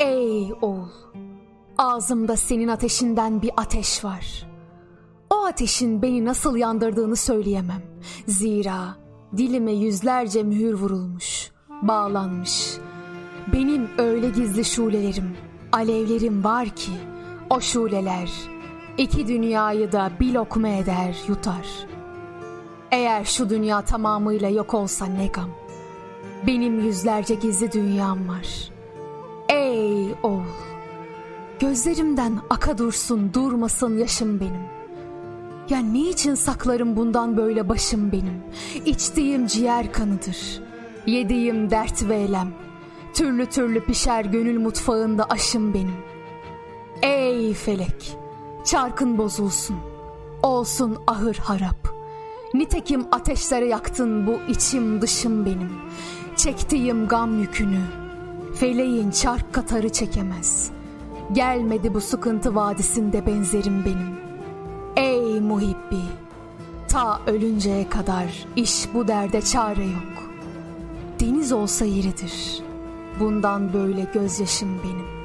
Ey oğul, ağzımda senin ateşinden bir ateş var. O ateşin beni nasıl yandırdığını söyleyemem. Zira dilime yüzlerce mühür vurulmuş, bağlanmış. Benim öyle gizli şulelerim, alevlerim var ki o şuleler iki dünyayı da bir lokma eder, yutar. Eğer şu dünya tamamıyla yok olsa ne gam. Benim yüzlerce gizli dünyam var. Ey oğul, gözlerimden aka dursun, durmasın yaşım benim. Ya niçin saklarım bundan böyle başım benim? İçtiğim ciğer kanıdır. Yediğim dert ve elem. Türlü türlü pişer gönül mutfağında aşım benim. Ey felek, çarkın bozulsun. Olsun ahır harap. Nitekim ateşlere yaktın bu içim dışım benim. Çektiğim gam yükünü. Feleğin çark katarı çekemez. Gelmedi bu sıkıntı vadisinde benzerim benim. Ey muhibbi, ta ölünceye kadar iş bu derde çare yok. Deniz olsa yeridir. Bundan böyle gözyaşım benim.